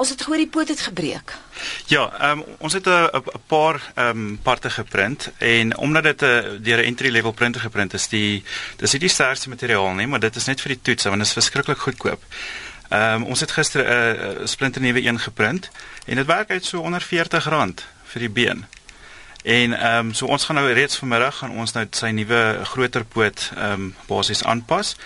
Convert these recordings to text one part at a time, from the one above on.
ons het gehoor die poot het gebreek. Ja, ehm um, ons het 'n paar ehm um, parte geprint en omdat dit 'n deur 'n entry level printer geprint is, die dis nie die sterkste materiaal nie, maar dit is net vir die toets want dit is verskriklik goedkoop. Ehm um, ons het gister 'n uh, splinter nuwe een geprint en dit werk uit so onder R40 vir die been. En ehm um, so ons gaan nou reeds vanmiddag gaan ons nou sy nuwe groter poot ehm um, basies aanpas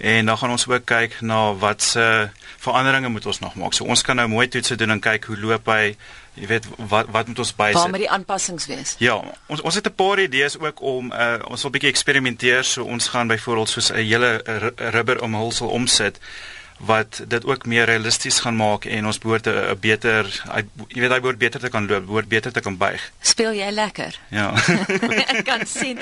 en dan gaan ons ook kyk na wat se veranderinge moet ons nog maak. So ons kan nou mooi toetse doen en kyk hoe loop hy jy weet wat wat moet ons bysit? Waar moet die aanpassings wees? Ja, ons ons het 'n paar idees ook om uh, ons wil bietjie eksperimenteer. So ons gaan byvoorbeeld soos 'n hele rubber omhulsel omsit wat dit ook meer realisties gaan maak en ons behoort 'n beter jy weet hy behoort beter te kan loop, behoort beter te kan buig. Speel jy lekker? Ja. ek kan sien.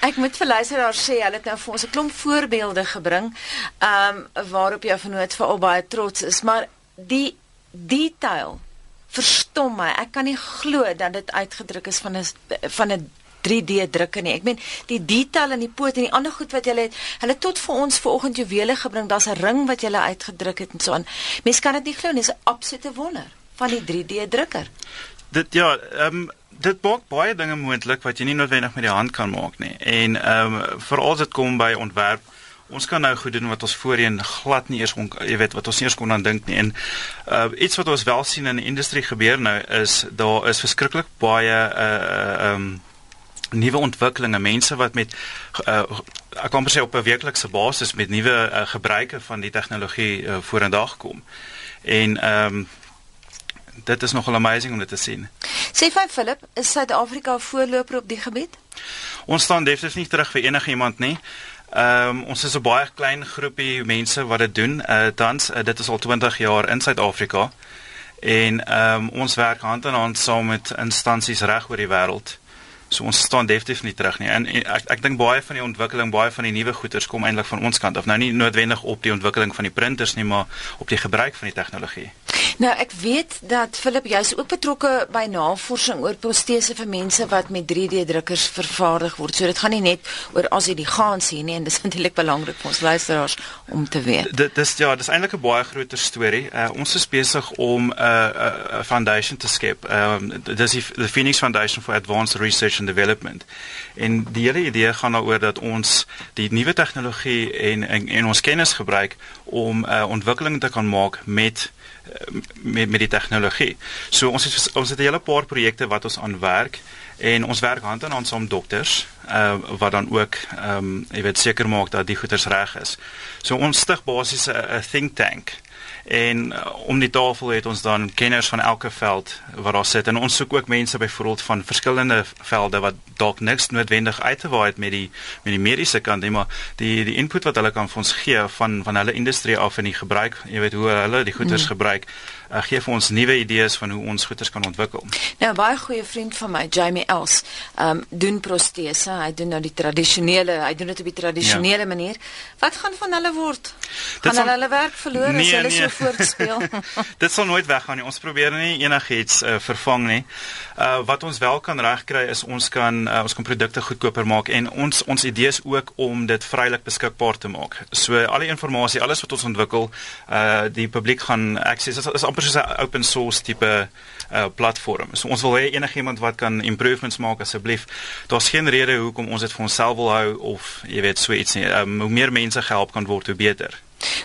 Ek moet vir luisteraars sê, hulle het nou vir ons 'n klomp voorbeelde gebring, ehm um, waarop jou vernoot vir al baie trots is, maar die detail verstom my. Ek kan nie glo dat dit uitgedruk is van 'n van 'n 3D drukker nie. Ek meen die detail in die poot en die ander goed wat julle het, hulle tot vir ons vanoggend juwele gebring. Daar's 'n ring wat julle uitgedruk het en so aan. Mense kan dit nie glo nie. Dis 'n absolute wonder van die 3D drukker. Dit ja, ehm um, dit maak baie dinge moontlik wat jy nie noodwendig met die hand kan maak nie. En ehm um, veral as dit kom by ontwerp Ons kan nou goed doen wat ons voorheen glad nie eers kon jy weet wat ons nie eers kon aan dink nie. En uh iets wat ons wel sien in die industrie gebeur nou is daar is verskriklik baie uh um nuwe ontwikkelinge, mense wat met uh, ek kan presies op 'n weeklikse basis met nuwe uh, gebruike van die tegnologie uh, vorendag kom. En ehm um, dit is nogal amazing om dit te sien. Sê vir Philip, is Suid-Afrika 'n voorloper op die gebied? Ons staan definitief nie terug vir enige iemand nie. Ehm um, ons is 'n baie klein groepie mense wat dit doen. Uh tans uh, dit is al 20 jaar in Suid-Afrika. En ehm um, ons werk hand in hand saam met instansies reg oor die wêreld. So ons staan definitief nie terug nie. En, en ek ek dink baie van die ontwikkeling, baie van die nuwe goederes kom eintlik van ons kant af. Nou nie noodwendig op die ontwikkeling van die printers nie, maar op die gebruik van die tegnologie. Nou ek weet dat Philip jy's ook betrokke by navorsing oor protese vir mense wat met 3D drukkers vervaardig word. So dit gaan nie net oor as jy die gaan sien nie en dis eintlik belangrik vir ons luisteraars om te weet. Dit dis ja, dis eintlik 'n baie groter storie. Uh, ons is besig om 'n uh, uh, foundation te skep. Ehm um, dis die, the Phoenix Foundation for Advanced Research and Development. En die hele idee gaan daaroor dat ons die nuwe tegnologie en, en en ons kennis gebruik om 'n uh, ontwikkeling te kan maak met met met die tegnologie. So ons het ons het 'n hele paar projekte wat ons aan werk en ons werk hand aan hand saam dokters uh wat dan ook ehm um, jy weet seker maak dat die goeders reg is. So ons stig basies 'n think tank en uh, om die tafel het ons dan kenners van elke veld wat daar sit en ons soek ook mense byvoorbeeld van verskillende velde wat dalk niks noodwendig uit te waai het met die met die mediese kant nie maar die die input wat hulle kan vir ons gee van van hulle industrie af en die gebruik jy weet hoe hulle die goeders mm. gebruik uh, gee vir ons nuwe idees van hoe ons goeders kan ontwikkel. Nou baie goeie vriend van my, Jamie Els, ehm um, doen protese. Hy doen nou die tradisionele, hy doen dit op die tradisionele ja. manier. Wat gaan van hulle word? Gaan hulle hulle werk verloor nee, as hulle nee. so voortspeel? dit sal nooit weggaan nie. Ons probeer nie enigiets uh, vervang nie. Uh wat ons wel kan regkry is ons kan uh, ons kan produkte goedkoper maak en ons ons idee is ook om dit vrylik beskikbaar te maak. So al die inligting, alles wat ons ontwikkel, uh die publiek gaan access. Dit is, is amper soos 'n open source tipe uh platform. So ons wil hê enigiemand wat kan improvements maak asseblief. Daar's geen rede hoekom ons dit vir onsself wil hou of jy weet so iets nie. Um, hoe meer mense gehelp kan word, hoe beter.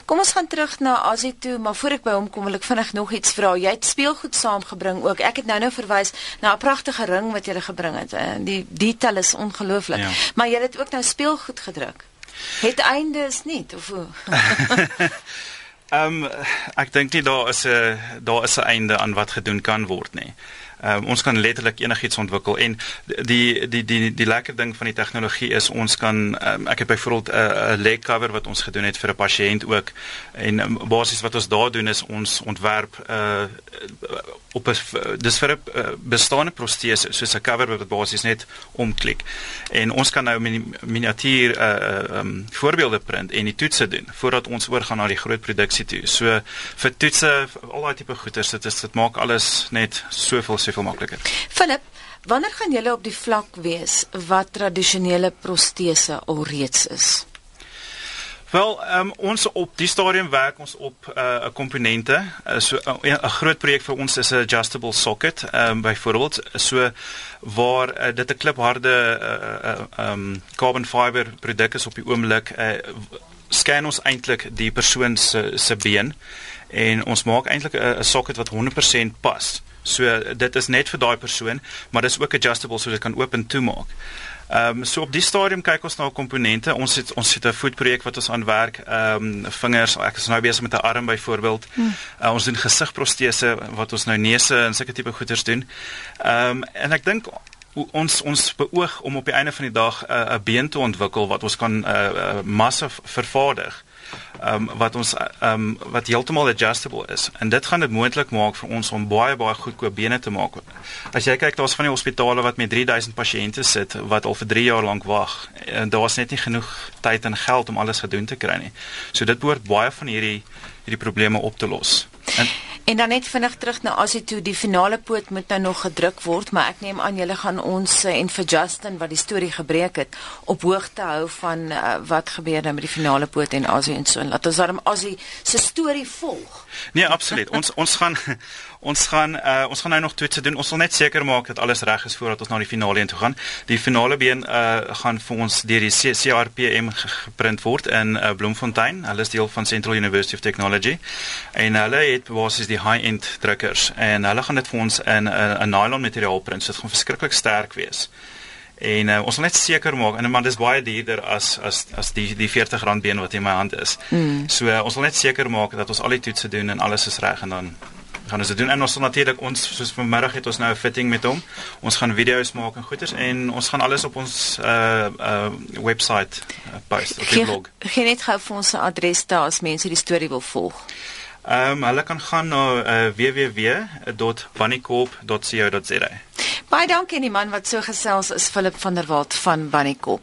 Kom ons gaan terug na Asie toe, maar voor ek by hom kom wil ek vinnig nog iets vra. Jy het speelgoed saamgebring ook. Ek het nou-nou verwys na 'n pragtige ring wat jy gebring het. Uh, die detail is ongelooflik. Ja. Maar jy het ook nou speelgoed gedruk. Het einde is nie of hoe? Ehm um, ek dink nie daar is 'n daar is 'n einde aan wat gedoen kan word nie. Um, ons kan letterlik enigiets ontwikkel en die die die die lekker ding van die tegnologie is ons kan um, ek het byvoorbeeld 'n leg cover wat ons gedoen het vir 'n pasiënt ook en um, basies wat ons daar doen is ons ontwerp uh, op 'n dis vir 'n uh, bestaande protese soos 'n cover wat basies net omklik. En ons kan nou miniatuur uh um, voorbeelde print en die toetse doen voordat ons oorgaan na die groot produksie toe. So vir toetse al daai tipe goeders dit is dit maak alles net soveel soveel makliker. Philip, wanneer gaan julle op die vlak wees wat tradisionele protese alreeds is? Wel, um, ons op die stadium werk ons op 'n uh, komponente. Uh, so 'n uh, groot projek vir ons is 'n adjustable socket, um, byvoorbeeld, so waar uh, dit 'n klipharde uh, uh, um, carbon fiber produk is op die oomblik. Uh, scan ons eintlik die persoon se se been en ons maak eintlik 'n socket wat 100% pas. So dit is net vir daai persoon, maar dit is ook adjustable so dit kan oop en toe maak. Ehm um, so op die stadium kyk ons na komponente. Ons het ons het 'n voetprojek wat ons aan werk. Ehm um, vingers, ek is nou besig met 'n arm byvoorbeeld. Hmm. Uh, ons doen gesigprostese wat ons nou neuse en sulke tipe goeders doen. Ehm um, en ek dink ons ons beoog om op die einde van die dag 'n uh, been te ontwikkel wat ons kan uh, uh, massa vervaardig um, wat ons um, wat heeltemal adjustable is en dit gaan dit moontlik maak vir ons om baie baie goedkoop bene te maak. As jy kyk daar's van die hospitale wat met 3000 pasiënte sit wat al vir 3 jaar lank wag en daar's net nie genoeg tyd en geld om alles gedoen te kry nie. So dit behoort baie van hierdie hierdie probleme op te los. En En dan net vinnig terug na Asie toe, die finale poot moet nou nog gedruk word, maar ek neem aan julle gaan ons uh, en vir Justin wat die storie gebreek het, op hoogte hou van uh, wat gebeur nou met die finale poot en Asie en so. Laat ons dan Asie se storie volg. Nee, absoluut. ons ons gaan ons gaan uh, ons gaan nou nog toetse doen. Ons wil net seker maak dat alles reg is voordat ons na die finale toe gaan. Die finale been uh, gaan vir ons deur die CRPM geprint word in uh, Bloemfontein. Hulle is deel van Central University of Technology. En hulle het basies die high-end drukkers en hulle gaan dit vir ons in 'n nylon materiaal print. So dit gaan verskriklik sterk wees. En uh, ons wil net seker maak en man dis baie duurder as as as die die 40 rand been wat in my hand is. Mm. So uh, ons wil net seker maak dat ons al die toetse doen en alles is reg en dan gaan ons dit doen en ons sal natuurlik ons soos vanmiddag het ons nou 'n fitting met hom. Ons gaan video's maak en goeters en ons gaan alles op ons uh uh webwerf uh, post op die blog. Gee net gou vir ons 'n adres daar as mense die storie wil volg. Ehm um, hulle kan gaan na uh, www.bunnycorp.co.za. Baie dankie aan die man wat so gesels is Philip van der Walt van Bunnykop.